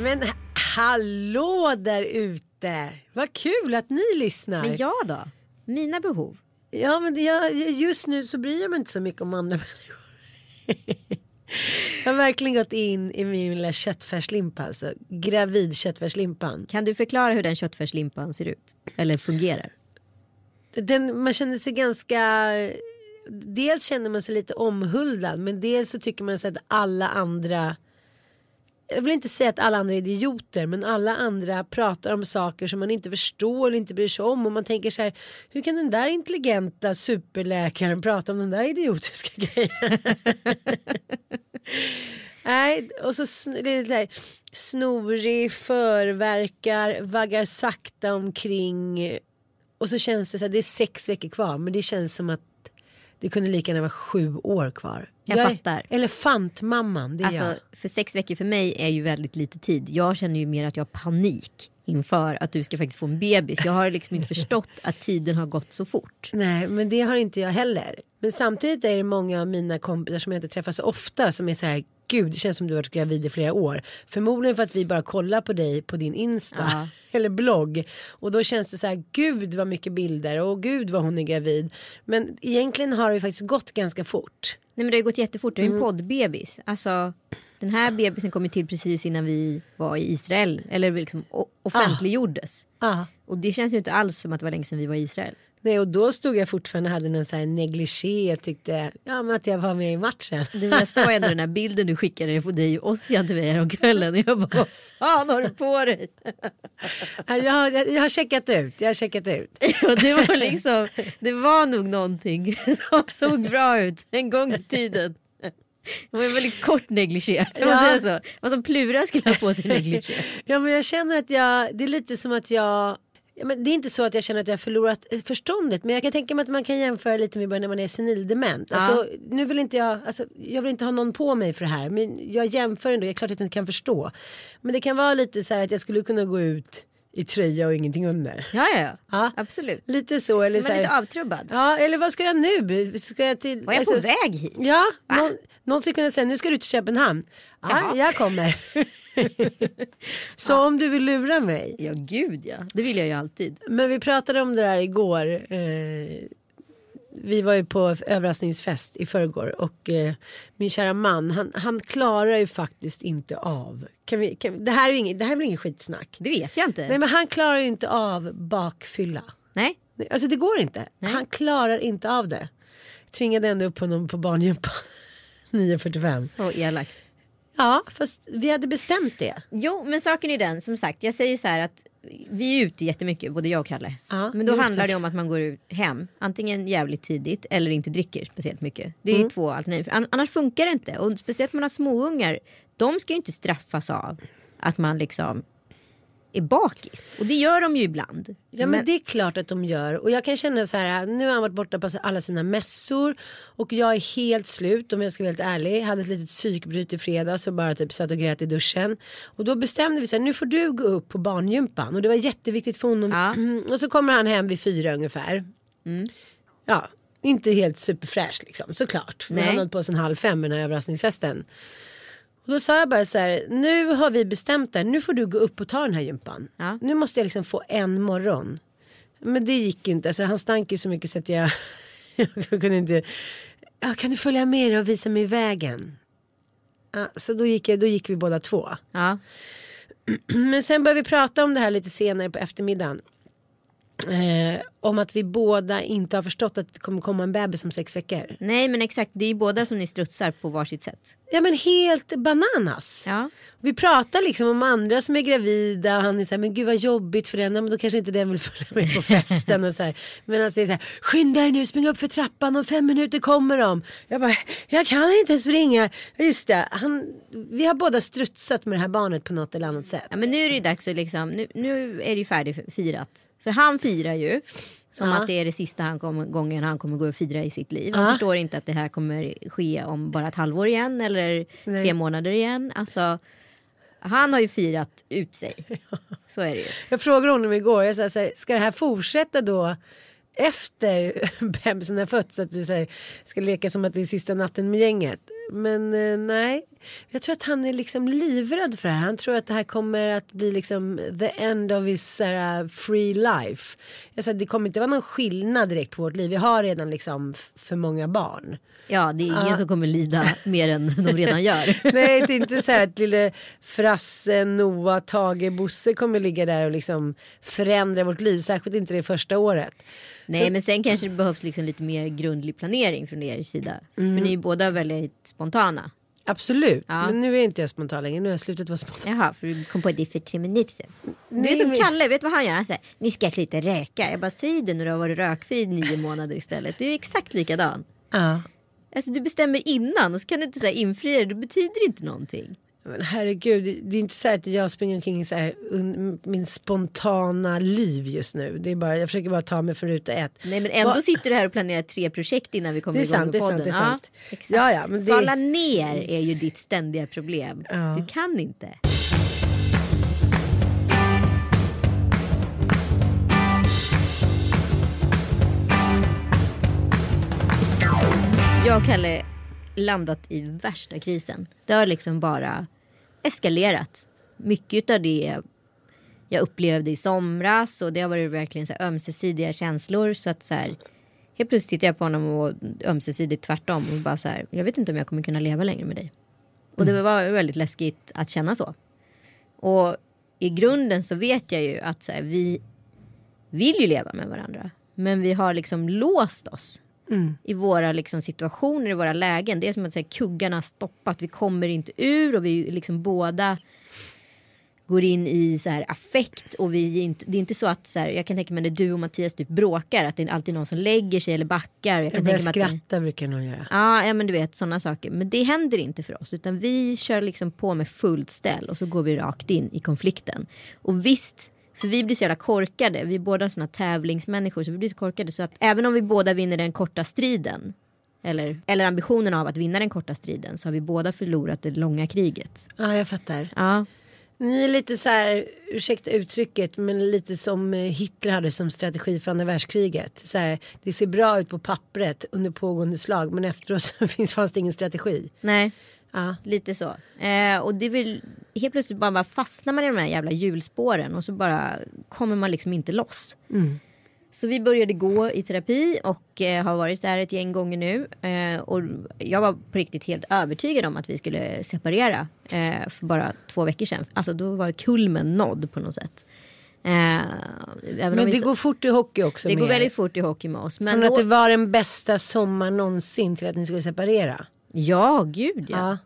Nej men hallå där ute. Vad kul att ni lyssnar. Men jag då? Mina behov? Ja men jag, just nu så bryr jag mig inte så mycket om andra människor. jag har verkligen gått in i min lilla köttfärslimpa. Alltså, gravid köttfärslimpan. Kan du förklara hur den köttfärslimpan ser ut? Eller fungerar? Den, man känner sig ganska... Dels känner man sig lite omhuldad men dels så tycker man sig att alla andra jag vill inte säga att alla andra är idioter men alla andra pratar om saker som man inte förstår eller inte bryr sig om och man tänker så här hur kan den där intelligenta superläkaren prata om den där idiotiska grejen. Nej, och så det det där, snorig, förverkar, vaggar sakta omkring och så känns det så här, det är sex veckor kvar men det känns som att det kunde lika gärna vara sju år kvar. Jag är fattar. Elefantmamman, det är jag. Alltså, för sex veckor för mig är ju väldigt lite tid. Jag känner ju mer att jag har panik inför att du ska faktiskt få en bebis. Jag har liksom inte förstått att tiden har gått så fort. Nej, men det har inte jag heller. Men samtidigt är det många av mina kompisar som jag inte träffar så ofta som är så här. Gud, det känns som du har varit gravid i flera år. Förmodligen för att vi bara kollar på dig på din Insta Ja. eller blogg. Och då känns det så här, gud vad mycket bilder och gud vad hon är gravid. Men egentligen har det ju faktiskt gått ganska fort. Nej men det har gått jättefort. Du är Mm. en poddbebis. Alltså, den här bebisen kom ju till precis innan vi var i Israel. Eller liksom o- offentliggjordes. Ja. Och det känns ju inte alls som att det var länge sedan vi var i Israel. Nej, och då stod jag fortfarande och hade en sån här negligé och tyckte ja, men att jag var med i matchen. Det bästa var ändå den här bilden du skickade på dig och Ossian till mig häromkvällen. Jag bara, vad fan har du på dig? Ja, Jag har, jag, jag har checkat ut, jag har checkat ut. Och det var liksom, det var nog någonting som såg bra ut en gång i tiden. Det var en väldigt kort negligé. Ja. som Plura skulle ha på sig negligé. Ja men jag känner att jag, det är lite som att jag Ja, men det är inte så att jag känner att jag har förlorat eh, förståndet men jag kan tänka mig att man kan jämföra lite med när man är senildement. Alltså, nu vill inte jag, alltså, jag vill inte ha någon på mig för det här men jag jämför ändå, jag är klart att jag inte kan förstå. Men det kan vara lite så här att jag skulle kunna gå ut i tröja och ingenting under. Ja, ja, ja. Ja. absolut. Lite så eller så här, lite avtrubbad. Ja eller vad ska jag nu? Ska jag till, Var jag alltså- på väg hit? Ja, någon, någon skulle kunna säga nu ska du till Köpenhamn. Ja, Jaha. jag kommer. så om du vill lura mig. Ja, gud ja. Det vill jag ju alltid. Men vi pratade om det där igår. Eh, vi var ju på överraskningsfest i förrgår och eh, min kära man han, han klarar ju faktiskt inte av. Kan vi, kan, det, här är inget, det här är väl ingen skitsnack? Det vet jag inte. Nej men han klarar ju inte av bakfylla. Nej. Nej, Alltså det går inte. Han klarar inte av det. Tvingade ändå upp honom på barngympan 9.45. Och elakt. Ja fast vi hade bestämt det. Jo, men saken är den, som sagt, jag säger så här att vi är ute jättemycket, både jag och Kalle. Ja, men då det handlar det om att man går ut hem, antingen jävligt tidigt eller inte dricker speciellt mycket. Det är Mm. två alternativ. An- Annars funkar det inte. Och speciellt om man har småungar, de ska ju inte straffas av att man liksom är bakis. Och det gör de ju ibland. Ja men, det är klart att de gör. Och jag kan känna så här, nu har han varit borta på alla sina mässor. Och jag är helt slut om jag ska vara helt ärlig. Jag hade ett litet psykbryt i fredags och bara typ satt och grät i duschen. Och då bestämde vi så här, nu får du gå upp på barngympan. Och det var jätteviktigt för honom. Ja. Och så kommer han hem vid fyra ungefär. Ja, inte helt superfräsch liksom såklart. För Nej. han höll på sen halv fem med den här överraskningsfesten. Och då sa jag bara så här, nu har vi bestämt det, nu får du gå upp och ta den här gympan. Ja. Nu måste jag liksom få en morgon. Men det gick ju inte, alltså, han stank ju så mycket så att jag, jag kunde inte. Ja, kan du följa med och visa mig vägen? Ja, så då gick, jag, då gick vi båda två. Ja. Men sen började vi prata om det här lite senare på eftermiddagen. Eh, om att vi båda inte har förstått att det kommer komma en bebis om sex veckor. Nej men exakt, det är ju båda som ni strutsar på varsitt sätt. Ja men helt bananas. Ja. Vi pratar liksom om andra som är gravida och han är så här, men gud vad jobbigt för den, ja, men då kanske inte den vill följa med på festen och så här. Men han säger så här, skynda dig nu, spring upp för trappan, om fem minuter kommer de. Jag bara, jag kan inte springa. Just det, han, vi har båda strutsat med det här barnet på något eller annat sätt. Ja, men nu är det ju dags att liksom, nu, nu är det ju färdigfirat. För han firar ju som Ja. att det är det sista han kommer, gången han kommer gå och fira i sitt liv. Han Ja. förstår inte att det här kommer ske om bara ett halvår igen eller Nej. tre månader igen. Alltså, han har ju firat ut sig. Så är det ju. Jag frågade honom igår, jag sa ska det här fortsätta då efter bebisen har fötts? Att du här, ska leka som att det är sista natten med gänget. Men eh, nej, jag tror att han är liksom livrädd för det här. Han tror att det här kommer att bli liksom the end of his här, free life. Jag sa, det kommer inte vara någon skillnad direkt på vårt liv. Vi har redan liksom för många barn. Ja, det är ingen som kommer lida mer än de redan gör. Nej, det är inte så här att lille Frasse, Noah, Tage, Bosse kommer ligga där och liksom förändra vårt liv. Särskilt inte det första året. Nej, men sen kanske det behövs liksom lite mer grundlig planering från er sida. För ni är båda väldigt spontana. Absolut, Ja. men nu är inte jag spontan längre. Nu har jag slutat vara spontan. Jaha, för du kom på det för tre minuter sedan. Det är som men- Kalle, vet du vad han gör? Han säger, ni ska sluta röka. Jag bara, säg det när du har varit rökfri i nio månader istället. Du är exakt likadan. Ja. Alltså du bestämmer innan och så kan du inte så här infria det. Det betyder inte någonting. Men herregud, det är inte så att jag springer omkring i så här, un, min spontana liv just nu. Det är bara, jag försöker bara ta mig för ruta ett. Nej men ändå Va- sitter du här och planerar tre projekt innan vi kommer igång sant, med det är sant, podden. det är sant. Ja. Ja, ja, men det- Skala ner är ju ditt ständiga problem. Ja. Du kan inte. Jag och Kalle landat i värsta krisen. Det har liksom bara eskalerat. Mycket av det jag upplevde i somras och det har varit verkligen så här ömsesidiga känslor. Så att så här, helt plötsligt tittar jag på honom och ömsesidigt tvärtom och bara så här, jag vet inte om jag kommer kunna leva längre med dig. Och det var väldigt läskigt att känna så. Och i grunden så vet jag ju att så här, vi vill ju leva med varandra. Men vi har liksom låst oss. I våra liksom, situationer, i våra lägen. Det är som att här, kuggarna har stoppat. Vi kommer inte ur och vi liksom båda går in i så här affekt och vi inte, det är inte så att så här, jag kan tänka mig när du och Mattias typ bråkar att det är alltid någon som lägger sig eller backar. Jag Jag kan börjar tänka mig att det- skratta brukar jag nog göra. Ja, ja men du vet sådana saker. Men det händer inte för oss utan vi kör liksom på med fullt ställ och så går vi rakt in i konflikten. Och visst, för vi blir så jävla korkade. Vi är båda sådana tävlingsmänniskor så vi blir så korkade så att även om vi båda vinner den korta striden eller, eller ambitionen av att vinna den korta striden så har vi båda förlorat det långa kriget. Ja, jag fattar. Ja, Ni är lite så här, ursäkta uttrycket, men lite som eh, Hitler hade som strategi för andra världskriget. Så här, det ser bra ut på pappret under pågående slag men efteråt så finns, fanns det ingen strategi. nej. Ja. Lite så. Eh, och det vill helt plötsligt bara, bara fastnar man i de här jävla hjulspåren och så bara kommer man liksom inte loss. Så vi började gå i terapi och eh, har varit där ett gäng gånger nu. Eh, och jag var på riktigt helt övertygad om att vi skulle separera eh, för bara två veckor sedan. Alltså då var kulmen nådd på något sätt. Eh, Men det så- går fort i hockey också. det går er. väldigt fort i hockey med oss. Men Från att då- det var den bästa sommaren någonsin till att ni skulle separera. Ja, gud ja. Ja.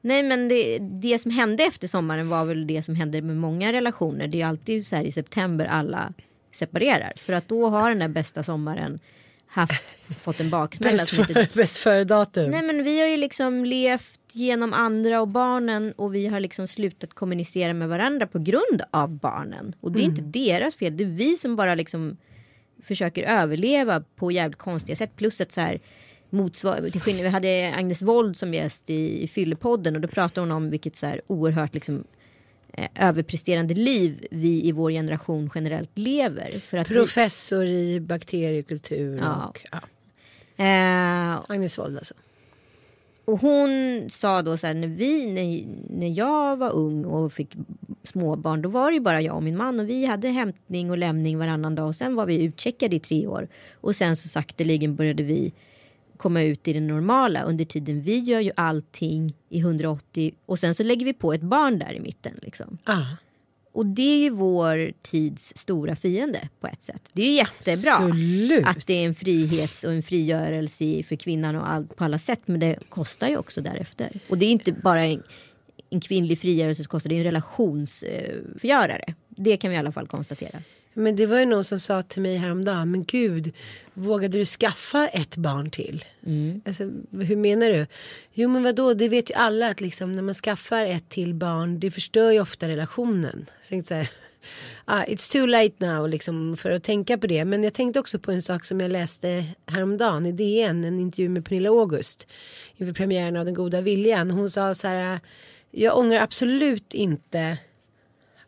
Nej men det, det som hände efter sommaren var väl det som hände med många relationer. Det är alltid så här i september alla separerar. För att då har den där bästa sommaren haft, fått en baksmälla. Bäst som inte- före bäst före datum. Nej men vi har ju liksom levt genom andra och barnen och vi har liksom slutat kommunicera med varandra på grund av barnen. Och det är inte deras fel, det är vi som bara liksom försöker överleva på jävligt konstiga sätt. Plus att så här motsvar, till skillnad, vi hade Agnes Wold som gäst i, i Fyllepodden och då pratade hon om vilket så här oerhört liksom eh, överpresterande liv vi i vår generation generellt lever. För att vi, Professor i bakteriekultur Ja. och ja. eh, Agnes Wold alltså. Och hon sa då så här när vi, när, när jag var ung och fick småbarn då var det ju bara jag och min man och vi hade hämtning och lämning varannan dag och sen var vi utcheckade i tre år. Och sen så sakteligen började vi komma ut i det normala under tiden. Vi gör ju allting i 180 och sen så lägger vi på ett barn där i mitten liksom. Ah. Och det är ju vår tids stora fiende på ett sätt. Det är jättebra Absolut. att det är en frihets och en frigörelse för kvinnan och all, på alla sätt. Men det kostar ju också därefter. Och det är inte bara en, en kvinnlig frigörelse som kostar, det är en relationsförgörare. det kan vi i alla fall konstatera. Men det var ju någon som sa till mig häromdagen, men gud, vågade du skaffa ett barn till? Alltså, hur menar du? Jo men vadå, det vet ju alla att liksom, när man skaffar ett till barn, det förstör ju ofta relationen. Så så här, ah, it's too late now liksom, för att tänka på det. Men jag tänkte också på en sak som jag läste häromdagen i DN, en intervju med Pernilla August inför premiären av Den goda viljan. Hon sa så här, jag ångrar absolut inte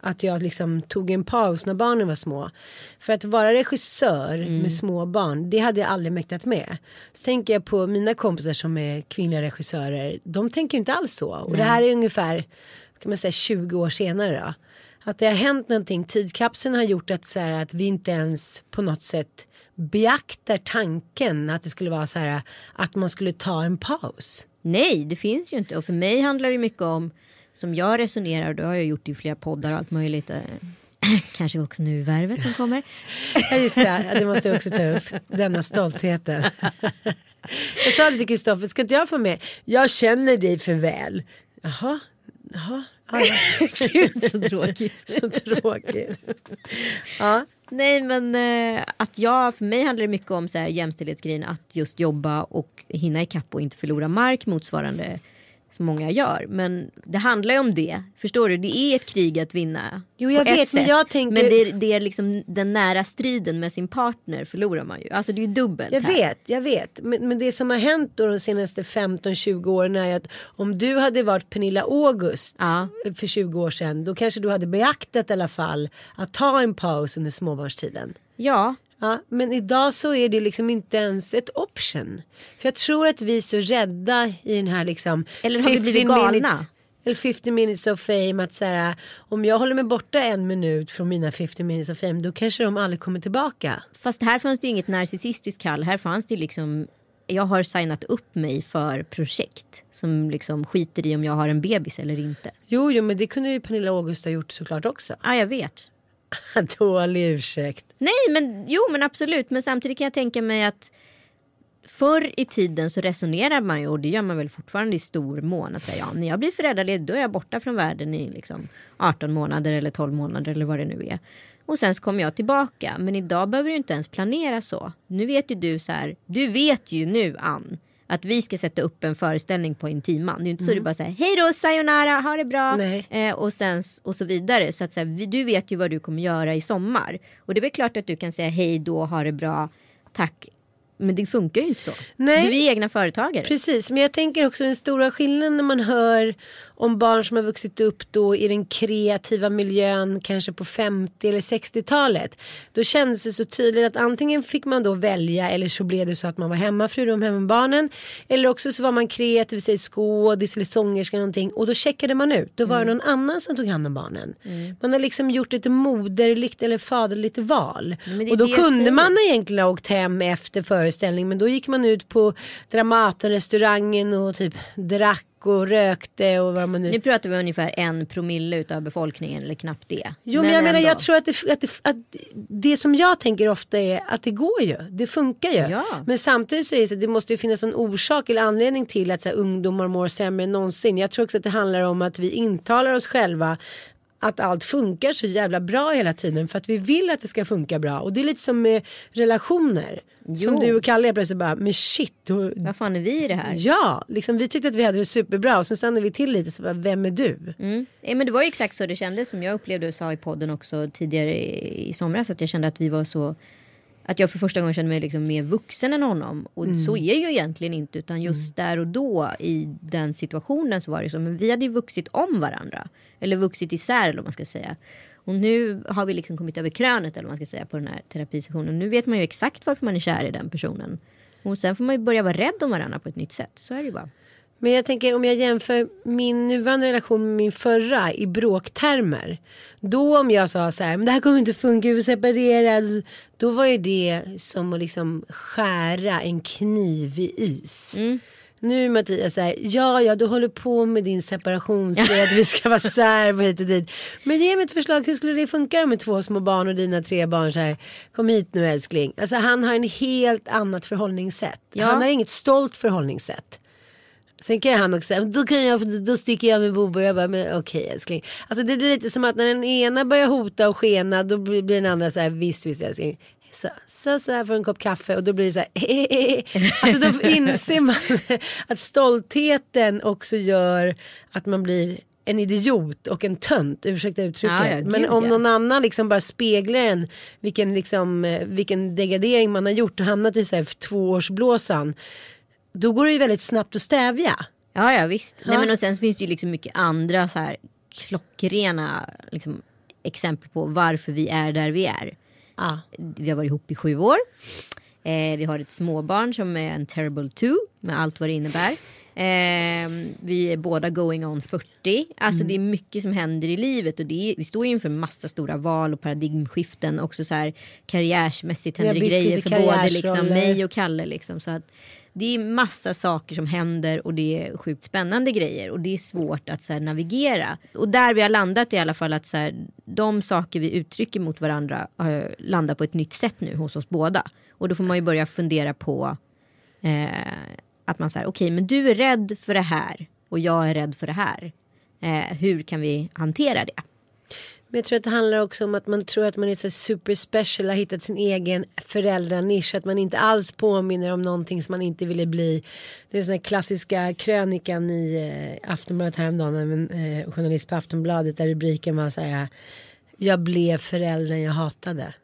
att jag liksom tog en paus när barnen var små. För att vara regissör med små barn, det hade jag aldrig mäktat med. Så tänker jag på mina kompisar som är kvinnliga regissörer, de tänker inte alls så. Och det här är ungefär, kan man säga 20 år senare då. Att det har hänt någonting, tidkapseln har gjort att, så här, att vi inte ens på något sätt beaktar tanken att det skulle vara så här att man skulle ta en paus. Nej, det finns ju inte. Och för mig handlar det mycket om, som jag resonerar, och det har jag gjort i flera poddar och allt möjligt. eh, Kanske också nu Värvet som kommer. Ja just det, det måste jag också ta upp. Denna stoltheten. Jag sa det till Kristoffer, ska inte jag få med? Jag känner dig för väl. Jaha, jaha. Ja, ja. Gud så tråkigt. Så tråkigt. Ja, Nej men eh, att jag, för mig handlar det mycket om så här, jämställdhetsgrejen. Att just jobba och hinna ikapp och inte förlora mark motsvarande som många gör. Men det handlar ju om det. Förstår du? Det är ett krig att vinna. Jo, jag vet, men jag tänker- Men det är, det är liksom den nära striden med sin partner förlorar man ju. Alltså det är ju dubbelt. jag här. vet, jag vet. Men, men det som har hänt då de senaste 15-20 åren är att om du hade varit Pernilla August Ja. för 20 år sedan då kanske du hade beaktat i alla fall att ta en paus under småbarnstiden. Ja, Ja, men idag så är det liksom inte ens ett option. För jag tror att vi är så rädda i den här liksom Eller har vi blivit galna? minutes, eller 50 minutes of fame att så här, om jag håller mig borta en minut från mina 50 minutes of fame då kanske de aldrig kommer tillbaka. fast här fanns det ju inget narcissistiskt kall. Här fanns det liksom jag har signat upp mig för projekt som liksom skiter i om jag har en bebis eller inte. Jo, jo, men det kunde ju Pernilla August ha gjort såklart också. Ja, jag vet. Dålig ursäkt. Nej, men jo, men absolut. Men samtidigt kan jag tänka mig att förr i tiden så resonerar man ju och det gör man väl fortfarande i stor mån. Att säga, ja, när jag blir föräldraledig då är jag borta från världen i liksom 18 månader eller 12 månader eller vad det nu är. Och sen så kommer jag tillbaka. Men idag behöver du inte ens planera så. Nu vet ju du så här. Du vet ju nu Ann. Att vi ska sätta upp en föreställning på Intiman. Det är ju inte så du bara säger hej då sayonara, ha det bra. Eh, och, sen, och så vidare. Så att så här, du vet ju vad du kommer göra i sommar. Och det är väl klart att du kan säga hej då, ha det bra, tack. Men det funkar ju inte så. Nej. Du är egna företagare. Precis, men jag tänker också den stora skillnaden när man hör om barn som har vuxit upp då i den kreativa miljön kanske på 50 eller 60-talet. Då kändes det så tydligt att antingen fick man då välja eller så blev det så att man var hemmafru, de hemma med barnen. Eller också så var man kreativ, säg skådis eller sångerska eller någonting och då checkade man ut. Då var det någon annan som tog hand om barnen. Man har liksom gjort ett moderligt eller faderligt val. Och då kunde man egentligen ha åkt hem efter föreställning men då gick man ut på Dramaten-restaurangen och typ drack och rökte och vad man nu... Nu pratar vi ungefär en promille utav befolkningen eller knappt det. Jo men, jag menar ändå. jag tror att det, att, det, att det som jag tänker ofta är att det går ju. Det funkar ju. Ja. Men samtidigt så är det så att det måste ju finnas en orsak eller anledning till att så här, ungdomar mår sämre än någonsin. Jag tror också att det handlar om att vi intalar oss själva att allt funkar så jävla bra hela tiden för att vi vill att det ska funka bra. Och det är lite som med relationer. Som Jo. du och Kalle plötsligt bara, men shit. Du, Vad fan är vi i det här? ja, liksom, vi tyckte att vi hade det superbra och sen stannade vi till lite så bara, vem är du? Mm. Men det var ju exakt så det kändes som jag upplevde och sa i podden också tidigare i somras. Att jag kände att vi var så att jag för första gången kände mig liksom mer vuxen än honom. Och så är jag ju egentligen inte. Utan just där och då i den situationen så var det så. Men vi hade ju vuxit om varandra. Eller vuxit isär eller vad man ska säga. Och nu har vi liksom kommit över krönet eller vad man ska säga på den här terapisessionen. Nu vet man ju exakt varför man är kär i den personen. Och sen får man ju börja vara rädd om varandra på ett nytt sätt. Så är det ju bara. Men jag tänker om jag jämför min nuvarande relation med min förra i bråktermer. Då om jag sa så här, men det här kommer inte funka, vi separeras. Då var ju det som att liksom skära en kniv i is. Nu är Mattias så här, ja ja du håller på med din separationsred, vi ska vara särbo hit och dit. Men ge mig ett förslag, hur skulle det funka med två små barn och dina tre barn så här, kom hit nu älskling. Alltså han har en helt annat förhållningssätt. Ja. Han har inget stolt förhållningssätt. Sen kan han också säga, då, kan jag, då sticker jag med Bobo. Jag bara, men okej älskling. Alltså det är lite som att när den ena börjar hota och skena då blir, den andra så här, visst visst älskling. Så, så, så här för en kopp kaffe och då blir det så här, Alltså då inser man att stoltheten också gör att man blir en idiot och en tönt, ursäkta uttrycket. Ja, ja, Men gud, om ja. någon annan liksom bara speglar en vilken, liksom, eh, vilken degradering man har gjort och hamnat i så här tvåårsblåsan. Då går det ju väldigt snabbt att stävja. Ja, ja visst. Nej, Ja. men och sen finns det ju liksom mycket andra så här klockrena liksom, exempel på varför vi är där vi är. Ja. Vi har varit ihop i sju år. Eh, vi har ett småbarn som är en terrible two med allt vad det innebär. Eh, vi är båda going on 40. Alltså det är mycket som händer i livet och det är, vi står ju inför massa stora val och paradigmskiften. Också så här har händer det grejer för både liksom mig och Kalle. Liksom, så att det är massa saker som händer och det är sjukt spännande grejer och det är svårt att så här, navigera. Och där vi har landat i alla fall att så här, de saker vi uttrycker mot varandra uh, landar på ett nytt sätt nu hos oss båda. Och då får man ju börja fundera på eh, att man säger okej men du är rädd för det här och jag är rädd för det här. Eh, hur kan vi hantera det? Men jag tror att det handlar också om att man tror att man är så super special, har hittat sin egen föräldranisch. Att man inte alls påminner om någonting som man inte ville bli. Det är den klassiska krönikan i eh, Aftonbladet häromdagen. av En eh, journalist på Aftonbladet där rubriken var så här. Jag blev föräldern jag hatade.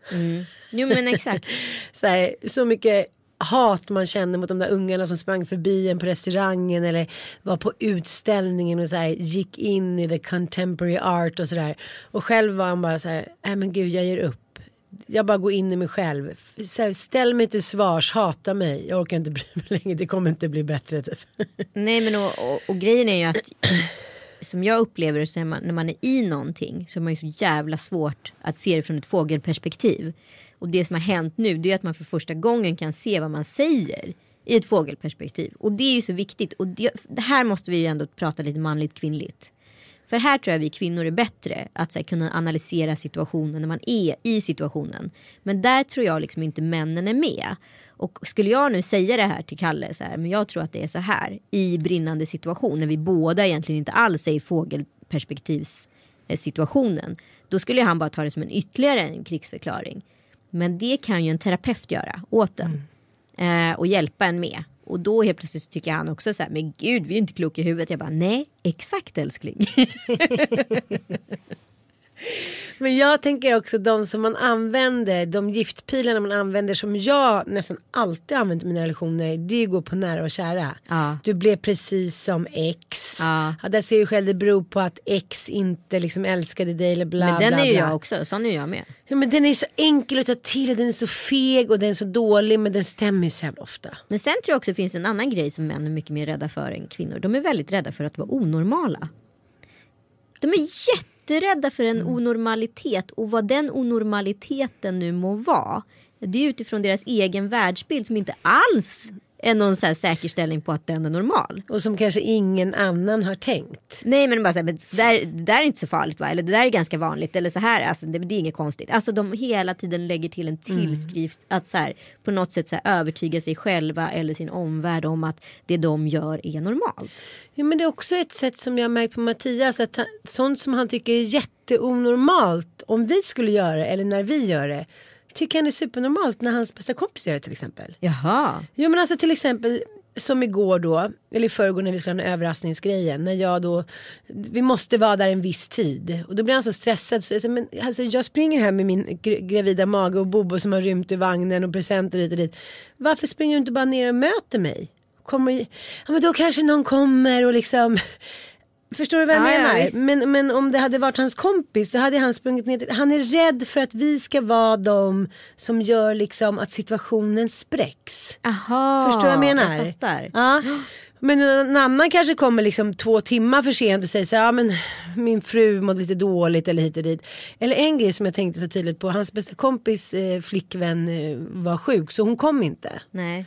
Jo men exakt. så, här, så mycket hat man kände mot de där ungarna som sprang förbi en på restaurangen eller var på utställningen och så här, gick in i the contemporary art och sådär. Och själv var han bara så här, nej men gud jag ger upp. Jag bara går in i mig själv. Så här, ställ mig till svars, hata mig. Jag orkar inte bry mig längre, det kommer inte bli bättre typ. Nej men och, och, och grejen är ju att som jag upplever det så är man, när man är i någonting så är man ju så jävla svårt att se det från ett fågelperspektiv. Och det som har hänt nu det är att man för första gången kan se vad man säger i ett fågelperspektiv. Och det är ju så viktigt. Och det, det här måste vi ju ändå prata lite manligt kvinnligt. För här tror jag vi kvinnor är bättre att här, kunna analysera situationen när man är i situationen. Men där tror jag liksom inte männen är med. Och skulle jag nu säga det här till Kalle, så här, men jag tror att det är så här i brinnande situation när vi båda egentligen inte alls är i fågelperspektivssituationen. Eh, Då skulle han bara ta det som en ytterligare en krigsförklaring. Men det kan ju en terapeut göra åt en. Eh, och hjälpa en med. Och då helt plötsligt så tycker han också så här, men gud vi är inte kloka i huvudet. Jag bara, nej exakt älskling. Men jag tänker också de som man använder, de giftpilarna man använder som jag nästan alltid använt i mina relationer. Det är att gå på nära och kära. Ja. Du blev precis som ex. Ja. där ser du själv det beror på att ex inte liksom älskade dig eller bla men den bla, är ju bla. jag också, sån är jag med. Ja, men den är så enkel att ta till och den är så feg och den är så dålig men den stämmer ju så jävla ofta. Men sen tror jag också det finns en annan grej som män är mycket mer rädda för än kvinnor. De är väldigt rädda för att vara onormala. De är jätterädda för en onormalitet och vad den onormaliteten nu må vara. Det är utifrån deras egen världsbild som inte alls än någon så här säkerställning på att den är normal. Och som kanske ingen annan har tänkt. Nej men bara så här, men det, där, det där är inte så farligt va? Eller det där är ganska vanligt. Eller så här, alltså, det, det är inget konstigt. Alltså de hela tiden lägger till en tillskrift att så här, på något sätt så här, övertyga sig själva eller sin omvärld om att det de gör är normalt. Ja, men det är också ett sätt som jag märkt på Mattias. Att han, sånt som han tycker är jätteonormalt om vi skulle göra det eller när vi gör det. Tycker han är supernormalt när hans bästa kompis gör det till exempel. Jaha. Jo men alltså till exempel som igår då, eller i förrgår när vi skulle ha den överraskningsgrejen. När jag då, vi måste vara där en viss tid. Och då blir han så stressad. Så jag, säger, men, alltså, jag springer här med min gr- gravida mage och Bobo som har rymt ur vagnen och presenter hit och dit. Varför springer du inte bara ner och möter mig? Kommer, ja men då kanske någon kommer och liksom Förstår du vad jag Ja, ja, menar? visst. men, men om det hade varit hans kompis då hade han sprungit ner Han är rädd för att vi ska vara de som gör liksom att situationen spräcks. Aha, Förstår du vad jag menar? Jag fattar. Ja. Men en annan kanske kommer liksom två timmar för sent och säger så här, ja men min fru mådde lite dåligt eller hit och dit. Eller en grej som jag tänkte så tydligt på, hans bästa kompis eh, flickvän eh, var sjuk så hon kom inte. Nej.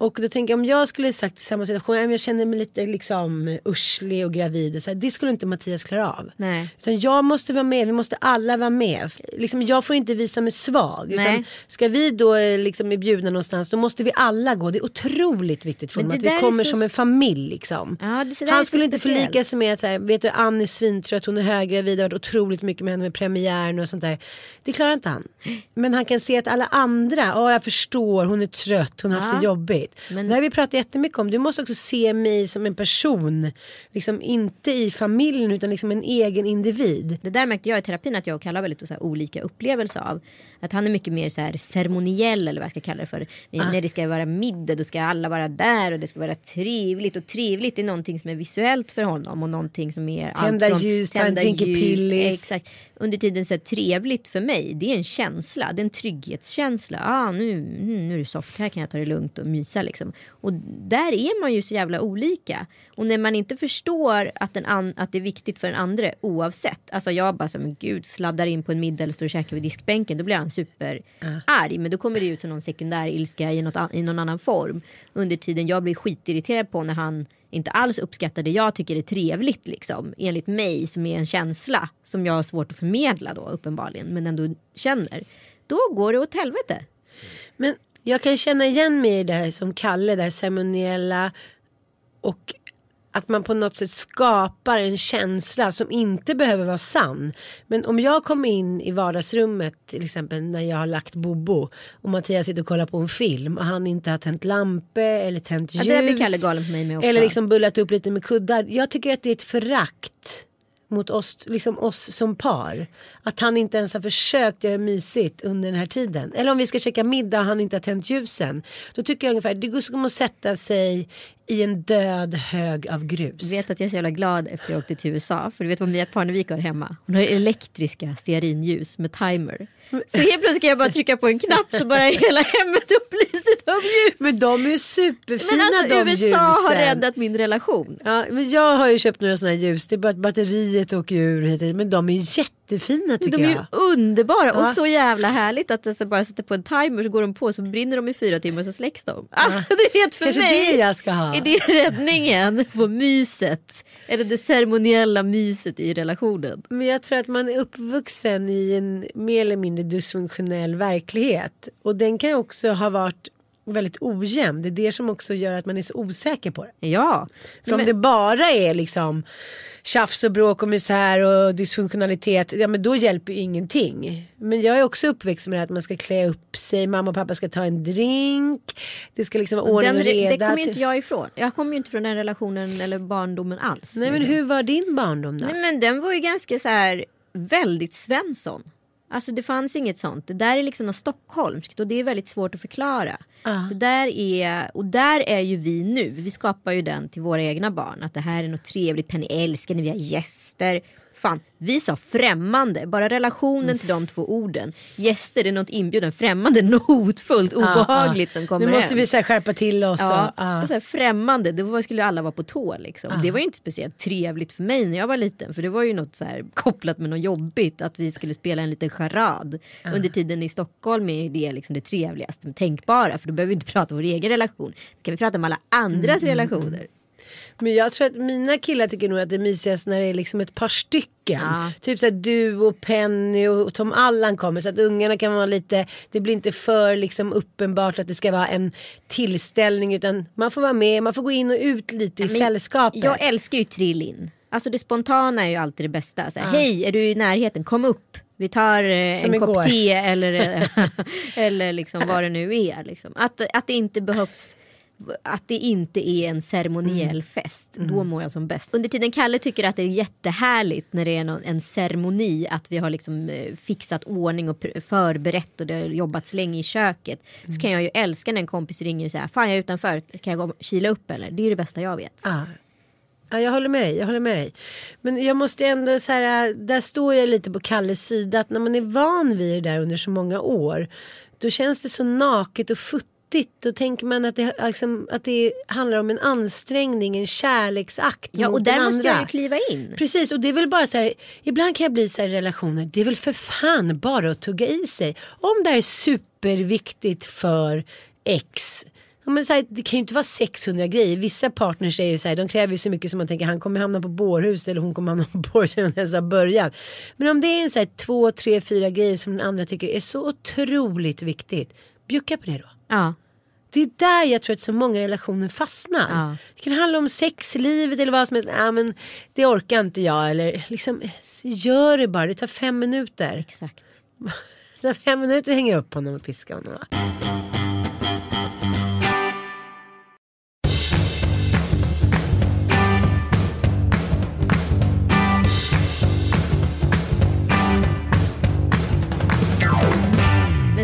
Och då tänker jag om jag skulle sagt i samma situation, jag känner mig lite liksom urslig och gravid och så här, det skulle inte Mattias klara av. Nej. Utan jag måste vara med, vi måste alla vara med. Liksom, jag får inte visa mig svag. Nej. Utan ska vi då eh, liksom bjudna någonstans då måste vi alla gå. Det är otroligt viktigt för mig att vi kommer så- som en familj liksom. Ja, det- Han skulle inte speciellt. förlika sig med att så här, vet du Ann är svintrött, hon är höggravid, det har varit otroligt mycket med henne med premiären och sånt där. Det klarar inte han. Men han kan se att alla andra, ja jag förstår, hon är trött, hon har haft Ja. det jobbigt. Men- Det har vi pratat jättemycket om. Du måste också se mig som en person. Liksom inte i familjen utan liksom en egen individ. Det där märkte jag i terapin att jag och Kalle har väldigt så olika upplevelser av. Att han är mycket mer så här ceremoniell eller vad jag ska kalla det för. När, när det ska vara middag då ska alla vara där och det ska vara trevligt. Och trevligt är någonting som är visuellt för honom och någonting som är Tända allt från ljus, drink i pillis. Exakt. Under tiden så här, trevligt för mig det är en känsla. Det är en trygghetskänsla. Ah, nu, nu är det soft, här kan jag ta det lugnt och mysa liksom. Och där är man ju så jävla olika. Och när man inte förstår att, an- att det är viktigt för den andra oavsett. Alltså jag bara som gud sladdar in på en middag eller står och käkar vid diskbänken. Då blir han superarg. Men då kommer det ut som någon sekundär ilska i, något, i någon annan form. Under tiden jag blir skitirriterad på när han inte alls uppskattar det jag tycker är trevligt liksom. Enligt mig som är en känsla som jag har svårt att förmedla då uppenbarligen. Men ändå känner. Då går det åt helvete. Men jag kan känna igen mig i det här som Kalle, det här ceremoniella och att man på något sätt skapar en känsla som inte behöver vara sann. Men om jag kommer in i vardagsrummet till exempel när jag har lagt Bobo och Mattias sitter och kollar på en film och han inte har tänt lampor eller tänt Ja, ljus. det blir Kalle galen på mig med också. Eller liksom bullat upp lite med kuddar. Jag tycker att det är ett förakt mot oss, liksom oss som par. Att han inte ens har försökt göra mysigt under den här tiden. Eller om vi ska käka middag och han inte har tänt ljusen. Då tycker jag ungefär, det går som att sätta sig i en död hög av grus. Du vet att jag är så jävla glad efter jag åkte till USA. För du vet vad Mia Parnevik har hemma? Hon har elektriska stearinljus med timer. Så helt plötsligt kan jag bara trycka på en knapp så bara hela hemmet upplyst av ljus. Men de är ju superfina Men alltså de USA ljusen. har räddat min relation. Ja, men jag har ju köpt några sådana ljus. Det är bara att batteriet åker ur. Men de är jättefina tycker De är jag. underbara och Ja. så jävla härligt att alltså bara sätta på en timer så går de på så brinner de i fyra timmar så släcks de. Alltså det är för Kanske mig. det jag ska ha. Är det räddningen på myset? Eller det ceremoniella myset i relationen? Men jag tror att man är uppvuxen i en mer eller mindre dysfunktionell verklighet. Och den kan ju också ha varit väldigt ojämn. Det är det som också gör att man är så osäker på det. Ja. För om Men- det bara är liksom tjafs och bråk och misär och dysfunktionalitet, ja men då hjälper ju ingenting. Men jag är också uppväxt med att man ska klä upp sig, mamma och pappa ska ta en drink, det ska liksom vara ordning och re- reda. det kommer ju inte jag ifrån. Jag kommer ju inte från den relationen eller barndomen alls. Nej men hur var din barndom då? Nej, men den var ju ganska så här väldigt Svensson. Alltså det fanns inget sånt. Det där är liksom något stockholmskt och det är väldigt svårt att förklara. Det där är, och där är ju vi nu. Vi skapar ju den till våra egna barn. Att det här är något trevligt. Penny älskar när vi har gäster. Fan, vi sa främmande. Bara relationen till de två orden. Gäster är något inbjuden. Främmande, något hotfullt, obehagligt som kommer Nu måste hem. vi så här, skärpa till oss. Ja, och, ja. så här, främmande, då skulle alla vara på tå. Liksom. Det var ju inte speciellt trevligt för mig när jag var liten. För det var ju något så här, kopplat med något jobbigt. Att vi skulle spela en liten charad. Under tiden i Stockholm är det liksom det trevligaste tänkbara. För då behöver vi inte prata om vår egen relation. Då kan vi prata om alla andras Mm, relationer. Men jag tror att mina killar tycker nog att det är mysigast när det är liksom ett par stycken. Ja. Typ så att du och Penny och Tom Allan kommer så att ungarna kan vara lite, det blir inte för liksom uppenbart att det ska vara en tillställning utan man får vara med, man får gå in och ut lite i Men sällskapet. Jag älskar ju trill-in. Alltså det spontana är ju alltid det bästa. Så här, Hej, är du i närheten? Kom upp. Vi tar eh, en igår. kopp te eller, eh, eller liksom vad det nu är. Liksom. Att, att det inte behövs att det inte är en ceremoniell Mm. fest. Då mår jag som bäst. Under tiden Kalle tycker att det är jättehärligt när det är någon, en ceremoni. Att vi har liksom eh, fixat ordning och förberett och det har jobbats länge i köket. Så kan jag ju älska när en kompis ringer och säger Fan jag är utanför, kan jag gå och kila upp eller? Det är det bästa jag vet. Ja. Ja, jag håller med dig, jag håller med dig. Men jag måste ändå så här, där står jag lite på Kalles sida att när man är van vid det där under så många år då känns det så naket och futtigt. Då tänker man att det, liksom, att det handlar om en ansträngning, en kärleksakt Ja mot och där den måste andra. jag ju kliva in. Precis och det är väl bara så här, ibland kan jag bli så här i relationer, det är väl för fan bara att tugga i sig. Om det här är superviktigt för X, ja, men så här, det kan ju inte vara 600 grejer. Vissa partners är ju så här, de kräver ju så mycket som man tänker han kommer hamna på bårhus eller hon kommer hamna på bårhus har börjat. Men om det är en så här, två, tre, fyra grejer som den andra tycker är så otroligt viktigt, bjucka på det då. Ja. Det är där jag tror att så många relationer fastnar. Ja. Det kan handla om sexlivet eller vad som helst. Ja, men det orkar inte jag. Eller liksom, gör det bara. Det tar fem minuter. Exakt. Det tar fem minuter att hänga upp honom och piska honom. Va?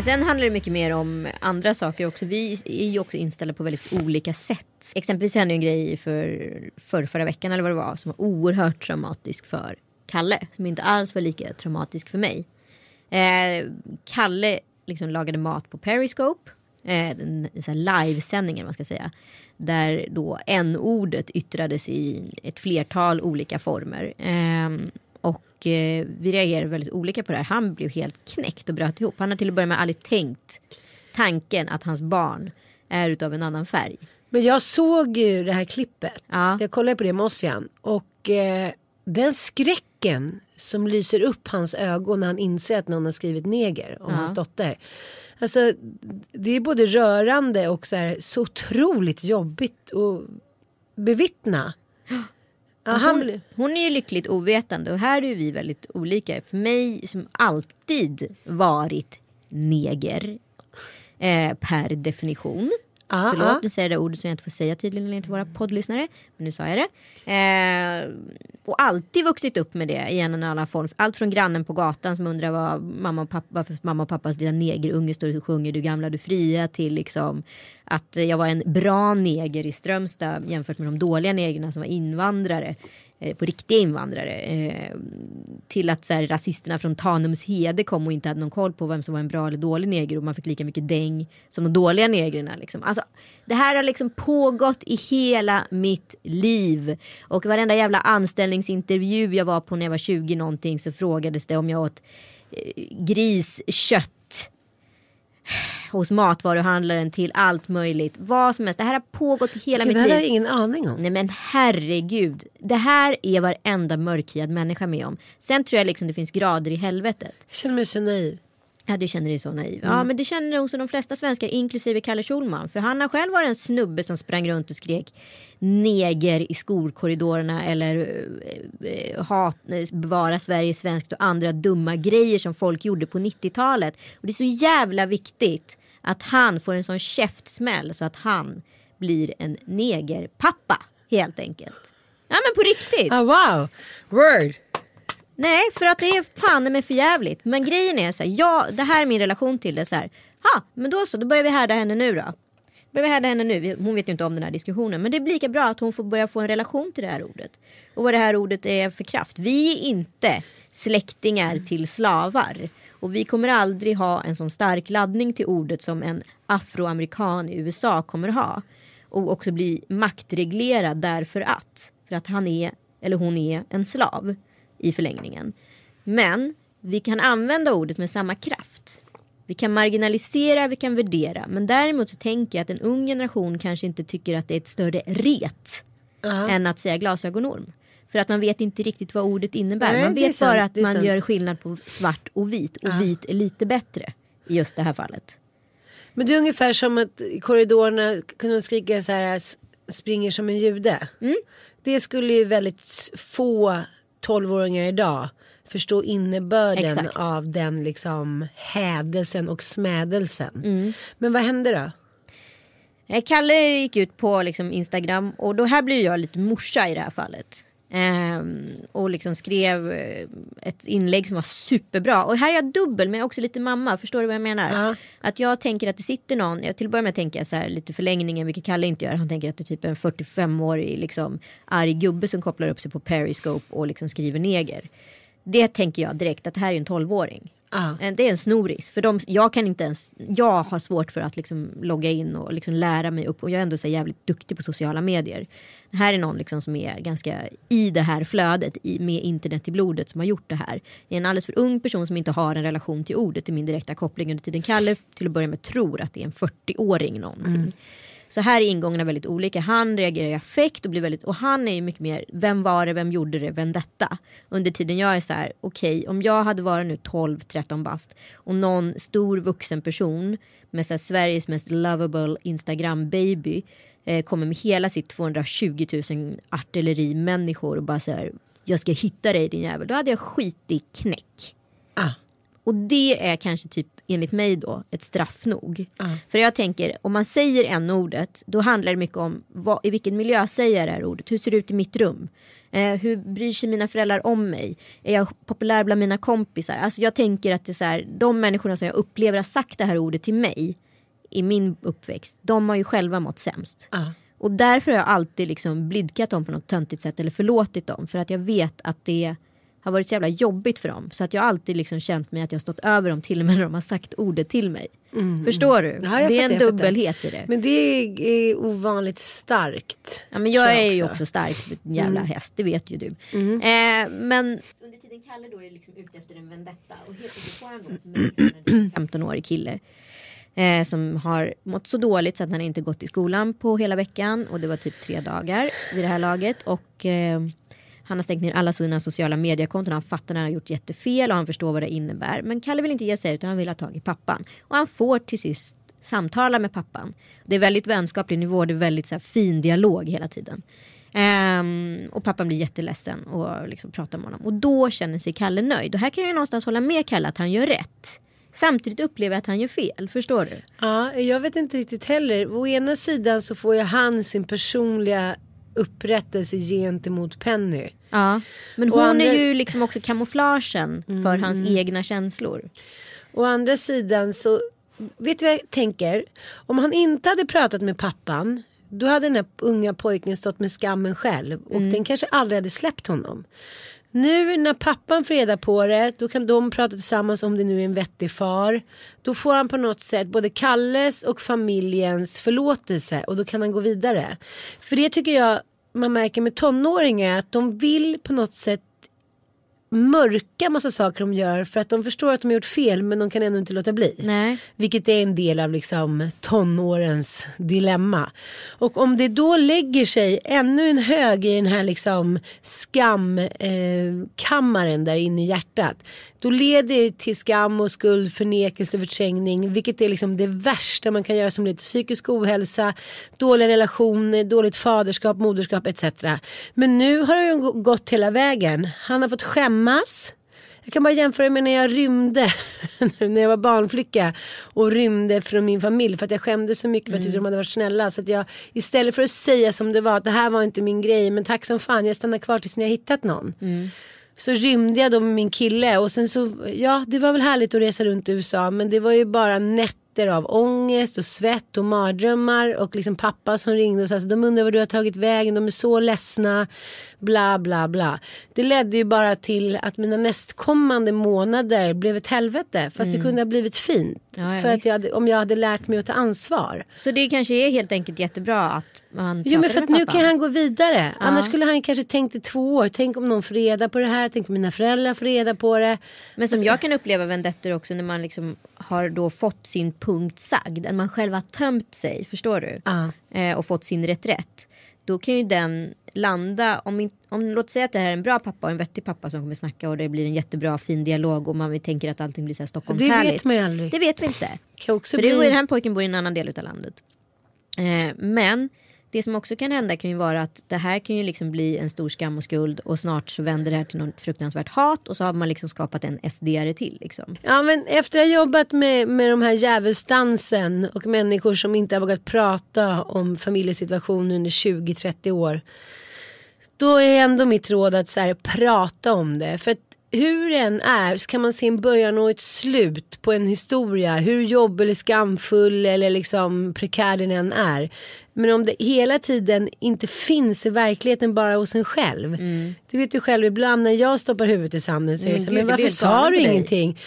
Sen handlar det mycket mer om andra saker också. Vi är ju också inställda på väldigt olika sätt. Exempelvis hände en grej för, för förra veckan eller vad det var som var oerhört traumatisk för Kalle. Som inte alls var lika traumatisk för mig. Eh, Kalle liksom lagade mat på Periscope. Eh, en, här livesändning eller vad man ska säga. Där då n-ordet yttrades i ett flertal olika former. Eh, och eh, vi reagerade väldigt olika på det här. Han blev helt knäckt och bröt ihop. Han har till att börja med aldrig tänkt tanken att hans barn är utav en annan färg. Men jag såg ju det här klippet. Ja. Jag kollade på det med Ossian. Och eh, den skräcken som lyser upp hans ögon när han inser att någon har skrivit neger om Ja. hans dotter. Alltså det är både rörande och så, här, så otroligt jobbigt att bevittna. Ja, han, Hon, hon är ju lyckligt ovetande och här är vi väldigt olika. För mig som alltid varit neger eh, per definition. Ah, ah, Förlåt, ah. nu säger jag det ordet som jag inte får säga tydligen till våra poddlyssnare. Men nu sa jag det. Eh, och alltid vuxit upp med det i en eller annan form. Allt från grannen på gatan som undrar vad mamma och pappa, varför mamma och pappas lilla negerunge står och sjunger Du gamla du fria till liksom att jag var en bra neger i Strömstad jämfört med de dåliga negrerna som var invandrare. Eh, på riktiga invandrare. Eh, till att så här, rasisterna från Tanums hede kom och inte hade någon koll på vem som var en bra eller dålig neger och man fick lika mycket däng som de dåliga negrerna. Liksom. Alltså, det här har liksom pågått i hela mitt liv. Och varenda jävla anställningsintervju jag var på när jag var 20 någonting så frågades det om jag åt eh, griskött hos matvaruhandlaren till allt möjligt. Vad som helst. Det här har pågått i hela Gud, det mitt hade liv. jag ingen aning om. Nej men herregud. Det här är varenda mörkhyad människa med om. Sen tror jag liksom det finns grader i helvetet. Jag känner mig så naiv. Ja du känner dig så naiv. Ja men det känner nog de flesta svenskar inklusive Kalle Schulman. För han har själv varit en snubbe som sprang runt och skrek neger i skolkorridorerna eller eh, eh, hat, eh, bevara Sverige svenskt och andra dumma grejer som folk gjorde på 90-talet. Och det är så jävla viktigt att han får en sån käftsmäll så att han blir en negerpappa helt enkelt. Ja men på riktigt. Ah, wow, word. Nej, för att det är fan med för jävligt. Men grejen är så här, ja, det här är min relation till det så här. Ha, men då så, då börjar vi härda henne nu då. Börjar vi härda henne nu? Hon vet ju inte om den här diskussionen. Men det är lika bra att hon får börja få en relation till det här ordet. Och vad det här ordet är för kraft. Vi är inte släktingar till slavar. Och vi kommer aldrig ha en sån stark laddning till ordet som en afroamerikan i USA kommer ha. Och också bli maktreglerad därför att. För att han är, eller hon är, en slav i förlängningen. Men vi kan använda ordet med samma kraft. Vi kan marginalisera, vi kan värdera. Men däremot så tänker jag att en ung generation kanske inte tycker att det är ett större ret än att säga glasögonorm. För att man vet inte riktigt vad ordet innebär. Nej, man vet sant, bara att man sant. gör skillnad på svart och vit. Och vit är lite bättre i just det här fallet. Men det är ungefär som att i korridorerna kunde man skrika så här "S- springer som en jude. Mm. Det skulle ju väldigt få 12-åringar idag förstå innebörden Exakt. av den liksom hädelsen och smädelsen. Mm. Men vad hände då? Eh, Kalle gick ut på liksom Instagram och då här blir jag lite morsa i det här fallet. Ehm, och liksom skrev eh, ett inlägg som var superbra. Och här är jag dubbel men jag är också lite mamma. Förstår du vad jag menar? Ja. Att jag tänker att det sitter någon. Jag till att börja med tänker jag så här lite förlängningen vilket Kalle inte gör. Han tänker att det är typ en 45-årig liksom arg gubbe som kopplar upp sig på Periscope och liksom skriver neger. Det tänker jag direkt att det här är en 12-åring. Ja. Eh, Det är en snoris. För de, jag kan inte ens, jag har svårt för att liksom logga in och liksom lära mig upp. Och jag är ändå så jävligt duktig på sociala medier. Det här är någon liksom som är ganska i det här flödet i, med internet i blodet som har gjort det här. Det är en alldeles för ung person som inte har en relation till ordet i min direkta koppling under tiden. Kalle till att börja med tror att det är en 40-åring någonting. Så här är ingångarna väldigt olika. Han reagerar i affekt och blir väldigt och han är ju mycket mer vem var det, vem gjorde det, vem detta. Under tiden jag är så här okej om jag hade varit nu 12-13 bast och någon stor vuxen person med så här, Sveriges mest lovable Instagram baby eh, kommer med hela sitt 220 000 artilleri människor och bara så här jag ska hitta dig din jävel. Då hade jag skit i knäck. Ah. Och det är kanske typ enligt mig då ett straff nog. För jag tänker om man säger en ordet då handlar det mycket om vad, i vilken miljö säger jag det här ordet. Hur ser det ut i mitt rum? Eh, hur bryr sig mina föräldrar om mig? Är jag populär bland mina kompisar? Alltså jag tänker att det är så här, de människorna som jag upplever har sagt det här ordet till mig i min uppväxt. De har ju själva mått sämst. Ja. Och därför har jag alltid liksom blidkat dem på något töntigt sätt eller förlåtit dem. För att jag vet att det har varit så jävla jobbigt för dem. Så att jag alltid liksom känt mig att jag har stått över dem till och med när de har sagt ordet till mig. Förstår du? Mm. Ja, det är en dubbelhet i det. Men det är, ovanligt starkt. Ja, men jag jag är ju också. också stark en jävla Mm. häst, det vet ju du. Eh, men under tiden Kalle då är liksom ute efter en vendetta och helt plötsligt får han då en 15-årig kille. Eh, som har mått så dåligt så att han inte gått i skolan på hela veckan och det var typ tre dagar vid det här laget. Och eh, han har stängt ner alla sina sociala mediekonton. Han fattar när han har gjort jättefel och han förstår vad det innebär. Men Kalle vill inte ge sig utan han vill ha tag i pappan. Och han får till sist samtala med pappan. Det är väldigt vänskaplig nivå, det är väldigt så här, fin dialog hela tiden. Um, och pappan blir jätteledsen och liksom pratar med honom. Och då känner sig Kalle nöjd. Och här kan jag ju någonstans hålla med Kalle att han gör rätt. Samtidigt upplever jag att han gör fel, förstår du? Ja, jag vet inte riktigt heller. Å ena sidan så får ju han sin personliga upprättelse gentemot Penny. Ja. Men hon andra- är ju liksom också kamouflagen för hans egna känslor. Å andra sidan så, vet du vad jag tänker? Om han inte hade pratat med pappan, då hade den här unga pojken stått med skammen själv. Och den kanske aldrig hade släppt honom. Nu när pappan får reda på det, då kan de prata tillsammans om det nu är en vettig far. Då får han på något sätt både Kalles och familjens förlåtelse och då kan han gå vidare. För det tycker jag man märker med tonåringar att de vill på något sätt mörka massa saker de gör för att de förstår att de har gjort fel men de kan ändå inte låta bli. Nej. Vilket är en del av liksom tonårens dilemma. Och om det då lägger sig ännu en hög i den här liksom skamkammaren eh, där inne i hjärtat. Då leder det till skam och skuld, förnekelse, förträngning. Vilket är liksom det värsta man kan göra som leder till psykisk ohälsa, dåliga relationer, dåligt faderskap, moderskap etc. Men nu har det gått hela vägen. Han har fått skämmas. Jag kan bara jämföra med när jag rymde när jag var barnflicka och rymde från min familj för att jag skämdes så mycket för att jag tyckte de hade varit snälla. Så att jag istället för att säga som det var att det här var inte min grej men tack som fan jag stannar kvar tills ni har hittat någon. Mm. Så rymde jag då med min kille och sen så, ja det var väl härligt att resa runt i USA men det var ju bara nätter av ångest och svett och mardrömmar och liksom pappa som ringde och sa att de undrar var du har tagit vägen, de är så ledsna, bla bla bla. Det ledde ju bara till att mina nästkommande månader blev ett helvete fast det kunde ha blivit fint. Mm. Ja, ja, för att jag hade, om jag hade lärt mig att ta ansvar. Så det kanske är helt enkelt jättebra att man Jo men för att nu kan han gå vidare. Annars skulle han kanske tänkt i två år. Tänk om någon får reda på det här. Tänk om mina föräldrar får reda på det. Men som jag kan uppleva vendettor också när man liksom har då fått sin punkt sagd. När man själv har tömt sig, förstår du? Ja. Eh, och fått sin reträtt. Då kan ju den landa, om, om låt säga att det här är en bra pappa och en vettig pappa som kommer snacka och det blir en jättebra fin dialog och man tänker att allting blir så här Stockholmshärligt. Det vet man ju aldrig. Det vet vi inte. Kan också För bli... det, den här pojken bor i en annan del av landet. Eh, men det som också kan hända kan ju vara att det här kan ju liksom bli en stor skam och skuld och snart så vänder det här till något fruktansvärt hat och så har man liksom skapat en SD-are till liksom. Ja men efter att ha jobbat med, med de här djävulsdansen och människor som inte har vågat prata om familjesituation under 20-30 år. Då är ändå mitt råd att så här, prata om det. För hur det än är så kan man se en början och ett slut på en historia. Hur jobbig eller skamfull eller liksom prekär den än är. Men om det hela tiden inte finns i verkligheten bara hos en själv. Du vet ju själv ibland när jag stoppar huvudet i sanden så är det så här, men varför sa du med dig." ingenting?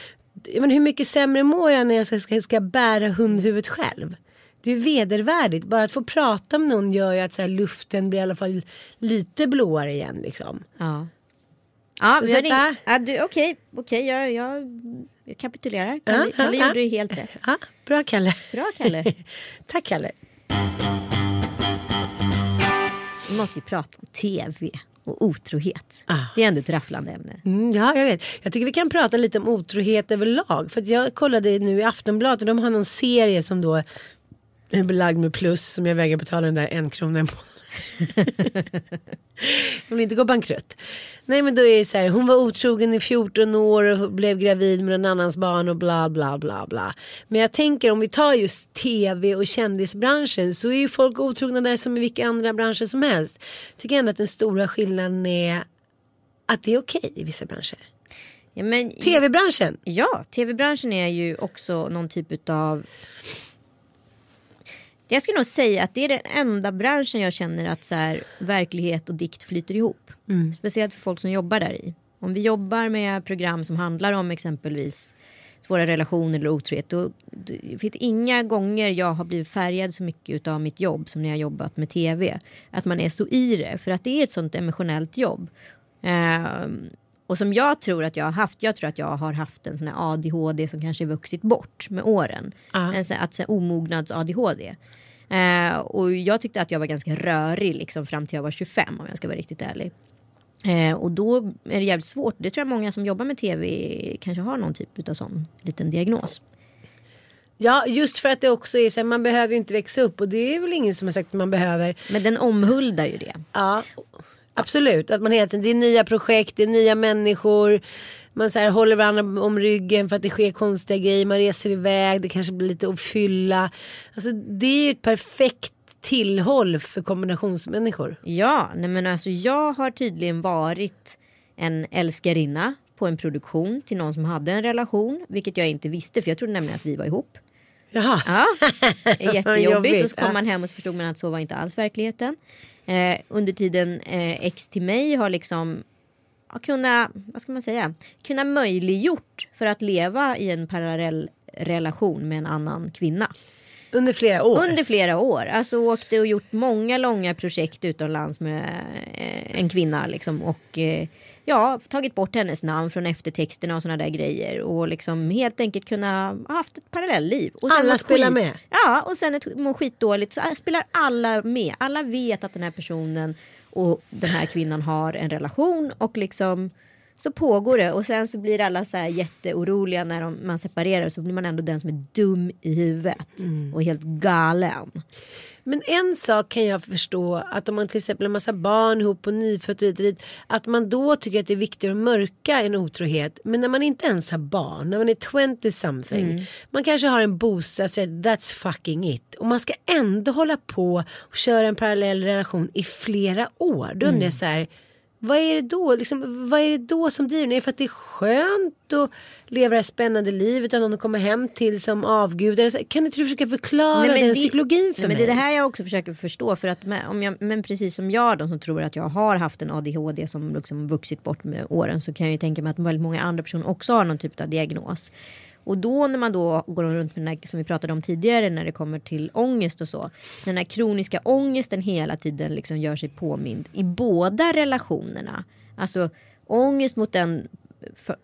Jag menar, hur mycket sämre mår jag när jag ska, ska, ska bära hundhuvudet själv? Det är vedervärdigt. Bara att få prata med någon gör ju att så här, luften blir i alla fall lite blåare igen. Liksom. Ja. Ja, Så ringt. där- Ja, du, okej, okej, jag, jag, jag kapitulerar. Ja, Kalle, Kalle ja, gjorde ja. helt rätt. Ja, bra Kalle. Bra Kalle. Tack Kalle. Vi måste ju prata om tv och otrohet. Ah. Det är ändå ett rafflande ämne. Mm, ja, jag vet. Jag tycker vi kan prata lite om otrohet överlag. För jag kollade nu i Aftonbladet och de har någon serie som då är belagd med plus som jag vägrar betala den där en krona i månaden. Jag vill inte gå bankrutt. Nej men då är det så här, hon var otrogen i 14 år och blev gravid med en annans barn och bla bla bla bla. Men jag tänker om vi tar just tv och kändisbranschen så är ju folk otrogna där som i vilka andra branscher som helst. Tycker ändå att den stora skillnaden är att det är okej i vissa branscher. Ja, Tv-branschen. Ja, tv-branschen är ju också någon typ av... Jag skulle nog säga att det är den enda branschen jag känner att så här, verklighet och dikt flyter ihop. Speciellt för folk som jobbar där i. Om vi jobbar med program som handlar om exempelvis svåra relationer eller otrohet. Då, det finns inga gånger jag har blivit färgad så mycket av mitt jobb som när jag jobbat med tv. Att man är så i det. För att det är ett sånt emotionellt jobb. Ehm, och som jag tror att jag har haft. Jag tror att jag har haft en sån här ADHD som kanske vuxit bort med åren. Ja. En sån, att, så här, omognads ADHD. Eh, och jag tyckte att jag var ganska rörig liksom, fram till jag var 25 om jag ska vara riktigt ärlig. Eh, och då är det jävligt svårt. Det tror jag många som jobbar med tv kanske har någon typ av sån liten diagnos. Ja, just för att det också är så här, man behöver ju inte växa upp och det är väl ingen som har sagt att man behöver. Men den omhuldar ju det. Ja, absolut. Att man hela tiden, det är nya projekt, det är nya människor. Man så här, håller varandra om ryggen för att det sker konstiga grejer. Man reser iväg, det kanske blir lite att fylla. Alltså, det är ju ett perfekt tillhåll för kombinationsmänniskor. Ja, nej men alltså jag har tydligen varit en älskarinna på en produktion till någon som hade en relation. Vilket jag inte visste för jag trodde nämligen att vi var ihop. Jaha. Ja, jättejobbigt. Jobbigt, Och så kom man hem och så förstod man att så var inte alls verkligheten. Eh, under tiden eh, ex till mig har liksom ja, kunna, vad ska man säga, kunna möjliggjort för att leva i en parallell relation med en annan kvinna. Under flera år. Under flera år. Alltså åkte och gjort många långa projekt utomlands med eh, en kvinna liksom och eh, ja, tagit bort hennes namn från eftertexterna och sådana där grejer och liksom helt enkelt kunna ha haft ett parallellliv. Och Alla spelar skit- med. Ja, och sen ett, mår skitdåligt så äh, spelar alla med. Alla vet att den här personen och den här kvinnan har en relation och liksom så pågår det och sen så blir alla så här jätteoroliga när de, man separerar så blir man ändå den som är dum i huvudet och helt galen. Men en sak kan jag förstå att om man till exempel har massa barn ihop och nyfött och dit. Att man då tycker att det är viktigt att mörka en otrohet. Men när man inte ens har barn, när man är 20 something. Man kanske har en bostad, så that's fucking it. Och man ska ändå hålla på och köra en parallell relation i flera år. Då undrar jag så här. Vad är det då? Liksom, vad är det då som driver? Är det för att det är skönt att leva det här spännande livet och någon att komma hem till som avgudar? Kan inte du försöka förklara Nej, den det- psykologin för Nej, mig? men det är det här jag också försöker förstå. För att med, om jag, men precis som jag då, som tror att jag har haft en ADHD som liksom vuxit bort med åren så kan jag ju tänka mig att väldigt många andra personer också har någon typ av diagnos. Och då när man då går runt med den här, som vi pratade om tidigare när det kommer till ångest och så. Den här kroniska ångesten hela tiden liksom gör sig påmind i båda relationerna. Alltså ångest mot den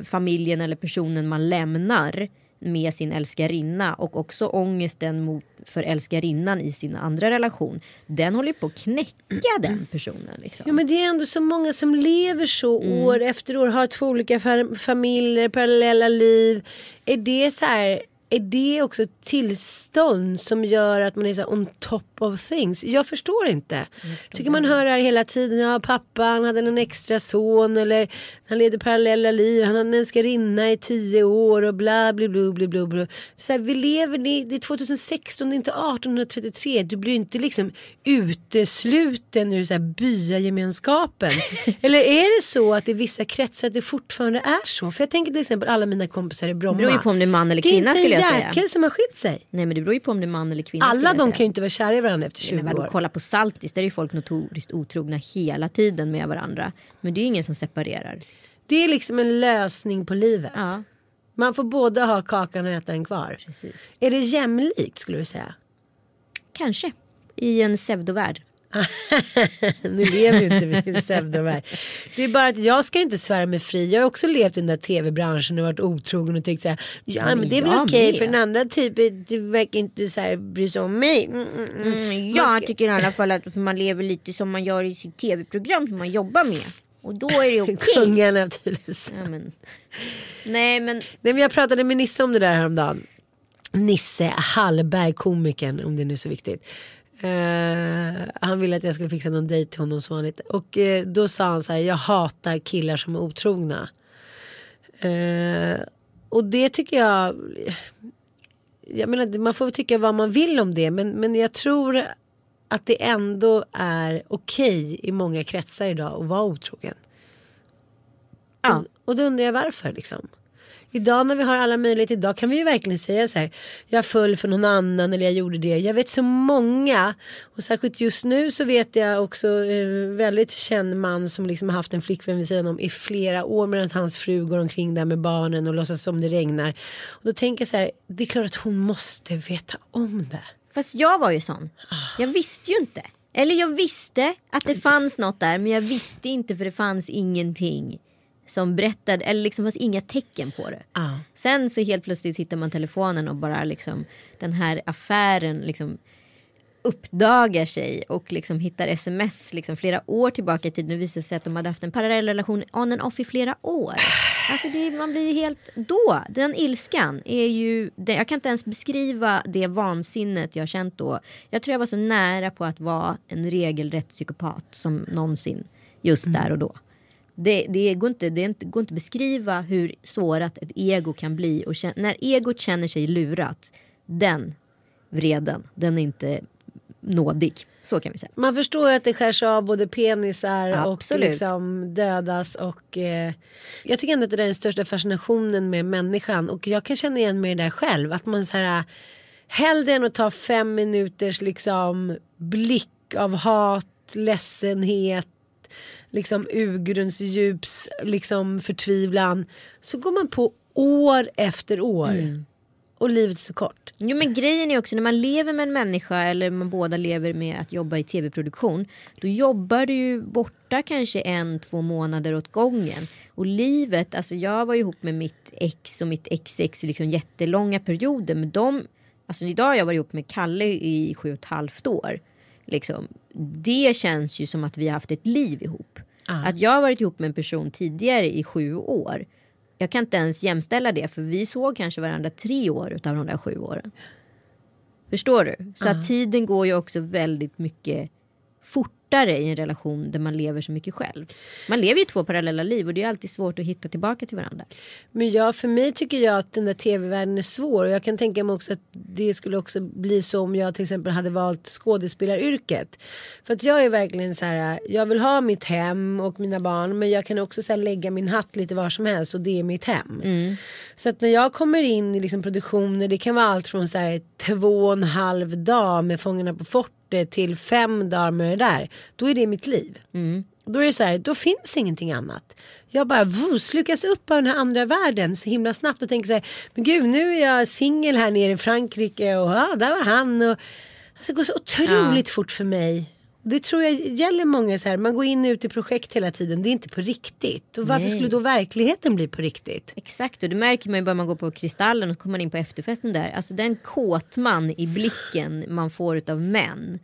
familjen eller personen man lämnar med sin älskarinna och också ångesten mot, för älskarinnan i sin andra relation. Den håller på att knäcka den personen. Liksom. Ja men det är ändå så många som lever så Mm. år efter år. Har två olika fam- familjer, parallella liv. Är det så här. Är det också ett tillstånd som gör att man är så on top of things? Jag förstår inte. Tycker man hör det här hela tiden. Ja, pappa han hade en extra son eller han levde parallella liv. Han hade en älskarinna i tio år och bla bla bla bla bla. bla. Så här, vi lever, det, det är 2016, det är inte 1833. Du blir inte liksom utesluten ur så här byagemenskapen. Eller är det så att i vissa kretsar det fortfarande är så? För jag tänker till exempel alla mina kompisar i Bromma. Det beror ju på om det är man eller kvinna Det skulle är jag inte säga. en jäkel som har skilt sig. Nej men det beror ju på om det är man eller kvinna. Alla de kan ju inte vara kära i varandra efter 20 Nej, men vadå, år. kolla på Saltis, där är ju folk notoriskt otrogna hela tiden med varandra. Men det är ju ingen som separerar. Det är liksom en lösning på livet. Ja, Man får både ha kakan och äta den kvar. precis. Är det jämlikt skulle du säga? Kanske. I en pseudovärld. nu lever ju inte vi i en pseudovärld. Det är bara att jag ska inte svära mig fri. Jag har också levt i den där tv-branschen och varit otrogen och tyckt så här. Ja men, men det är väl okej med. för den andra typen det verkar inte så här bry sig om mig. Mm, mm, mm. Mm, jag tycker i alla fall att man lever lite som man gör i sitt tv-program som man jobbar med. Och då är det okej. Kungarna av Tylösand. Ja, men... Nej men Nej, men jag pratade med Nisse om det där häromdagen. Nisse Hallberg, komikern, om det nu är så viktigt. Eh, han ville att jag skulle fixa någon dejt till honom som vanligt. Och eh, då sa han så här, jag hatar killar som är otrogna. Eh, och det tycker jag, jag menar man får väl tycka vad man vill om det. Men, men jag tror att det ändå är okej i många kretsar idag att vara otrogen. Ja. Och, och då undrar jag varför liksom. Idag när vi har alla möjligheter, idag kan vi ju verkligen säga så här. Jag föll för någon annan eller jag gjorde det. Jag vet så många. Och särskilt just nu så vet jag också eh, väldigt känd man som liksom har haft en flickvän vid sidan om i flera år. Medan hans fru går omkring där med barnen och låtsas som det regnar. Och då tänker jag så här. Det är klart att hon måste veta om det. Fast jag var ju sån. Jag visste ju inte. Eller jag visste att det fanns något där men jag visste inte för det fanns ingenting som berättade eller liksom fanns inga tecken på det. Ja. Sen så helt plötsligt hittar man telefonen och bara liksom den här affären liksom uppdagar sig och liksom hittar sms liksom flera år tillbaka i tiden. Det visar sig att de hade haft en parallell relation on and off i flera år. Alltså det, man blir ju helt då. Den ilskan är ju, jag kan inte ens beskriva det vansinnet jag känt då. Jag tror jag var så nära på att vara en regelrätt psykopat som någonsin just där och då. Det, det, går inte, det inte, går inte att beskriva hur sårat ett ego kan bli. Och kän- när egot känner sig lurat, den vreden, den är inte nådig. Så kan vi säga. Man förstår att det skärs av både penisar och Absolut. liksom dödas och eh, jag tycker ändå att det där är den största fascinationen med människan och jag kan känna igen mig i det där själv att man så här hellre än att ta fem minuters liksom blick av hat, ledsenhet liksom urgrundsdjups liksom förtvivlan så går man på år efter år och livet är så kort. Jo men grejen är också när man lever med en människa eller man båda lever med att jobba i tv-produktion. Då jobbar du ju borta kanske en, två månader åt gången. Och livet, alltså jag var ihop med mitt ex och mitt ex-ex i liksom jättelånga perioder. Men de, alltså idag har jag varit ihop med Kalle i sju och ett halvt år. Liksom, det känns ju som att vi har haft ett liv ihop. Att jag har varit ihop med en person tidigare i sju år. Jag kan inte ens jämställa det för vi såg kanske varandra tre år utav de där sju åren. Förstår du? Så att tiden går ju också väldigt mycket fortare fortare i en relation där man lever så mycket själv. Man lever ju två parallella liv och det är alltid svårt att hitta tillbaka till varandra. Men ja, för mig tycker jag att den där tv-världen är svår. Och jag kan tänka mig också att det skulle också bli så om jag till exempel hade valt skådespelaryrket. För att jag är verkligen så här, jag vill ha mitt hem och mina barn. Men jag kan också så här, lägga min hatt lite var som helst och det är mitt hem. Så att när jag kommer in i liksom produktioner, det kan vara allt från så här, två och en halv dag med Fångarna på fortet till fem dagar med det där. Då är det mitt liv. Då är det så här, då finns ingenting annat. Jag bara voo, slukas upp av den här andra världen så himla snabbt och tänker så här, men gud nu är jag singel här nere i Frankrike och ja, där var han. Och, alltså, det går så otroligt fort för mig. Det tror jag gäller många så här, man går in och ut i projekt hela tiden, det är inte på riktigt. Och varför Nej. skulle då verkligheten bli på riktigt? Exakt och det märker man ju bara man går på Kristallen och kommer man in på efterfesten där. Alltså den kåtman i blicken man får utav män.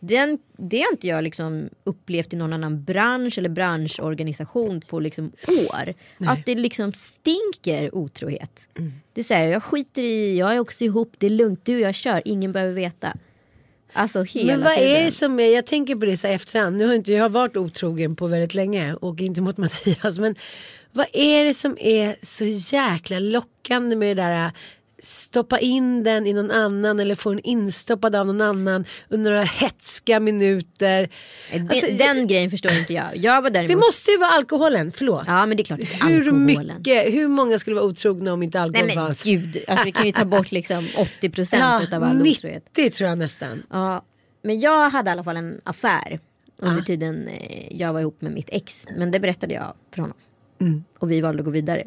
Den, det har inte jag liksom upplevt i någon annan bransch eller branschorganisation på liksom år. Att det liksom stinker otrohet. Det är så här, jag skiter i, jag är också ihop, det är lugnt, du och jag kör, ingen behöver veta. Alltså hela Men vad tiden. är det som är, jag tänker på det så här efterhand, nu har inte jag varit otrogen på väldigt länge och inte mot Mattias men vad är det som är så jäkla lockande med det där stoppa in den i någon annan eller få den instoppad av någon annan under några hetska minuter. Den, Alltså, den grejen förstår inte jag. Jag var däremot... Det måste ju vara alkoholen, förlåt. Ja men det är klart det är hur alkoholen. mycket, hur många skulle vara otrogna om inte Nej alkohol men fanns? gud, alltså, vi kan ju ta bort liksom 80 procent Ja, utav all otrohet. 90 tror jag nästan. Ja, men jag hade i alla fall en affär under tiden eh, jag var ihop med mitt ex. Men det berättade jag för honom. Mm. Och vi valde att gå vidare.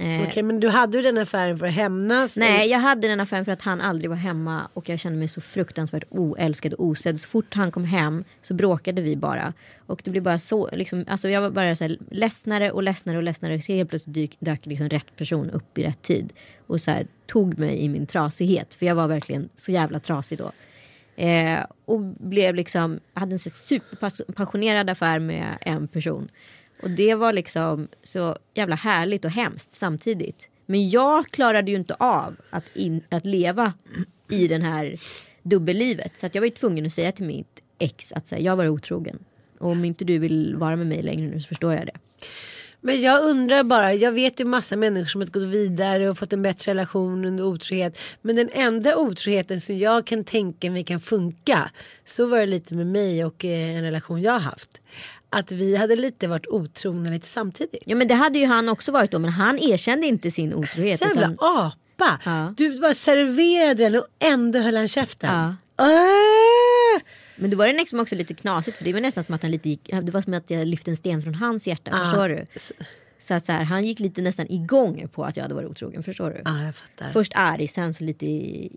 Eh, Okej men du hade ju den affären för att hämnas? Nej, jag hade den affären för att han aldrig var hemma och jag kände mig så fruktansvärt oälskad och osedd. Så fort han kom hem så bråkade vi bara. Och det blev bara så, liksom, alltså jag var bara så här ledsnare och ledsnare och ledsnare. Så helt plötsligt dyk, dök liksom rätt person upp i rätt tid. Och så här, tog mig i min trasighet. För jag var verkligen så jävla trasig då. Eh, och blev liksom, hade en superpassionerad affär med en person. Och det var liksom så jävla härligt och hemskt samtidigt. Men jag klarade ju inte av att, in, att leva i den här dubbellivet. Så att jag var ju tvungen att säga till mitt ex att här, jag var otrogen. Och om inte du vill vara med mig längre nu så förstår jag det. Men jag undrar bara, jag vet ju massa människor som har gått vidare och fått en bättre relation under otrohet. Men den enda otroheten som jag kan tänka mig kan funka. Så var det lite med mig och eh, en relation jag har haft. Att vi hade lite varit otrogna lite samtidigt. Ja men det hade ju han också varit då men han erkände inte sin otrohet. Så jävla Utan, apa. Ja. Du bara serverade den och ändå höll han käften. Ja. Ah! men då var det liksom också lite knasigt för det var nästan som att han lite gick, det var som att jag lyfte en sten från hans hjärta. Ja. Förstår du? Så att så här, han gick lite nästan igång på att jag hade varit otrogen. Förstår du? Ja, jag fattar. Först arg, sen så lite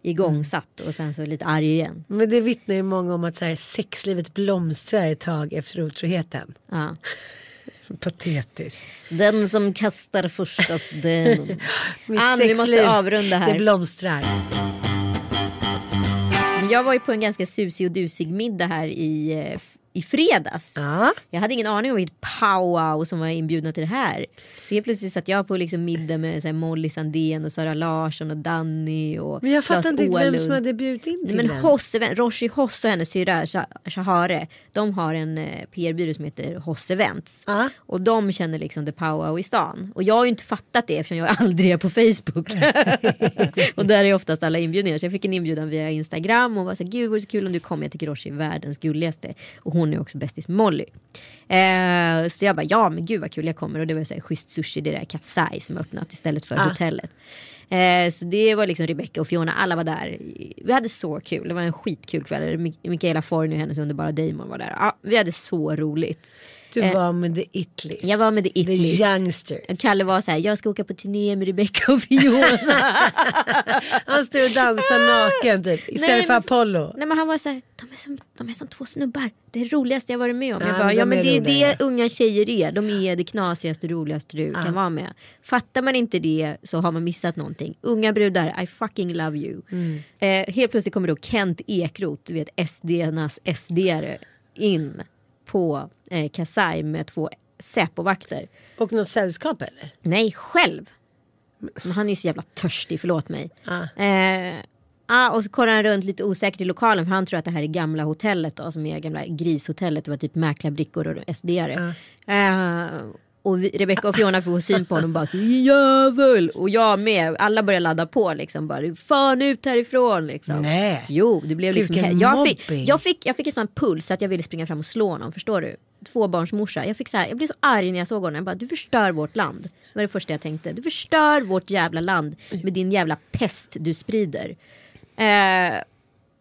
igångsatt och sen så lite arg igen. Men det vittnar ju många om att så här, sexlivet blomstrar ett tag efter otroheten. Ja. Patetiskt. Den som kastar första stenen. Ann, vi måste avrunda här. Det blomstrar. Jag var ju på en ganska susig och dusig middag här i, eh, i fredags. Ja. Jag hade ingen aning om vilket powwow som var inbjudna till det här. Så helt plötsligt satt jag på liksom middag med så här, Molly Sandén och Sara Larsson och Danny och Men jag fattar inte vem som hade bjudit in till Men den. Hosse, Roshi Hosse och hennes syrra Sha- Shahare De har en eh, PR-byrå som heter Hosse Events Ja. Och de känner liksom the powwow i stan Och jag har ju inte fattat det eftersom jag aldrig är på Facebook Och där är oftast alla inbjudningar Så jag fick en inbjudan via Instagram och var så här, gud vore så kul om du kommer Jag tycker Roshi är världens gulligaste Och hon är också bästis Molly eh, Så jag bara ja men gud vad kul jag kommer Och det var så här, schysst sushi, det där Katsai som öppnat istället för Ah. hotellet Eh, så det var liksom Rebecca och Fiona, alla var där. Vi hade så kul, det var en skitkul kväll. Mik- Mikaela Forni och hennes underbara Damon var där. Ja, vi hade så roligt. Du Eh, var med the it-list. Jag var med The It The List. youngsters. Kalle var så här, jag ska åka på turné med Rebecca och Fiona. Han står och dansar naken typ. Istället Nej, för men- Apollo. Nej men han var så här, de är, som, de är som två snubbar. Det är det roligaste jag varit med om. Ja, jag bara, men ja men det är det unga tjejer är. De är det knasigaste, roligaste du kan vara med. Fattar man inte det så har man missat någonting. Unga brudar, I fucking love you. Mm. Eh, helt plötsligt kommer då Kent Ekroth, du vet SD-nas SD-are, in på eh, Kasai med två Säpo-vakter. Och något sällskap eller? Nej, själv. Men han är ju så jävla törstig, förlåt mig. Ah. Eh, Ja, och så kollar han runt lite osäkert i lokalen för han tror att det här är gamla hotellet då som är gamla grishotellet. Det var typ mäklarbrickor och SD-are. Eh, och vi- Rebecca och Fiona får syn på honom och bara så jävel. Och jag med. Alla börjar ladda på liksom. Bara, Fan ut härifrån liksom. Nej. Jo, det blev Gud, liksom. jag, fick, jag, fick, jag fick en sån puls att jag ville springa fram och slå honom. Förstår du? Tvåbarnsmorsa. Jag, fick så här, jag blev så arg när jag såg honom. Jag bara, du förstör vårt land. Det var det första jag tänkte. Du förstör vårt jävla land med din jävla pest du sprider. Eh,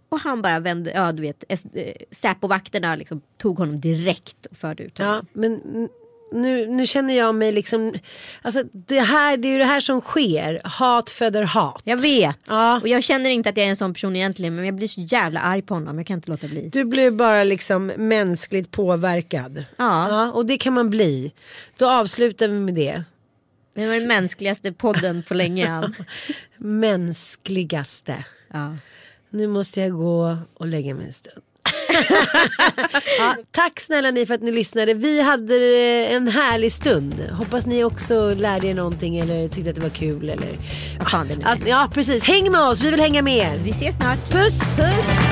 och han bara vände, ja du vet, Säpovakterna eh, Säpo-vakterna liksom tog honom direkt och förde ut honom. Ja, men nu, nu känner jag mig liksom, alltså det här, det är ju det här som sker. Hat föder hat. Jag vet. Ja. Och jag känner inte att jag är en sån person egentligen men jag blir så jävla arg på honom. Jag kan inte låta bli. Du blev bara liksom mänskligt påverkad. Ja. och det kan man bli. Då avslutar vi med det. Det var den mänskligaste podden på länge. Mänskligaste. Ja. Nu måste jag gå och lägga mig en stund. ja, tack snälla ni för att ni lyssnade. Vi hade eh, en härlig stund. Hoppas ni också lärde er någonting eller tyckte att det var kul. Eller... Vad fan det nu är. Att, ja precis, häng med oss, vi vill hänga med er. Vi ses snart. Puss! Puss!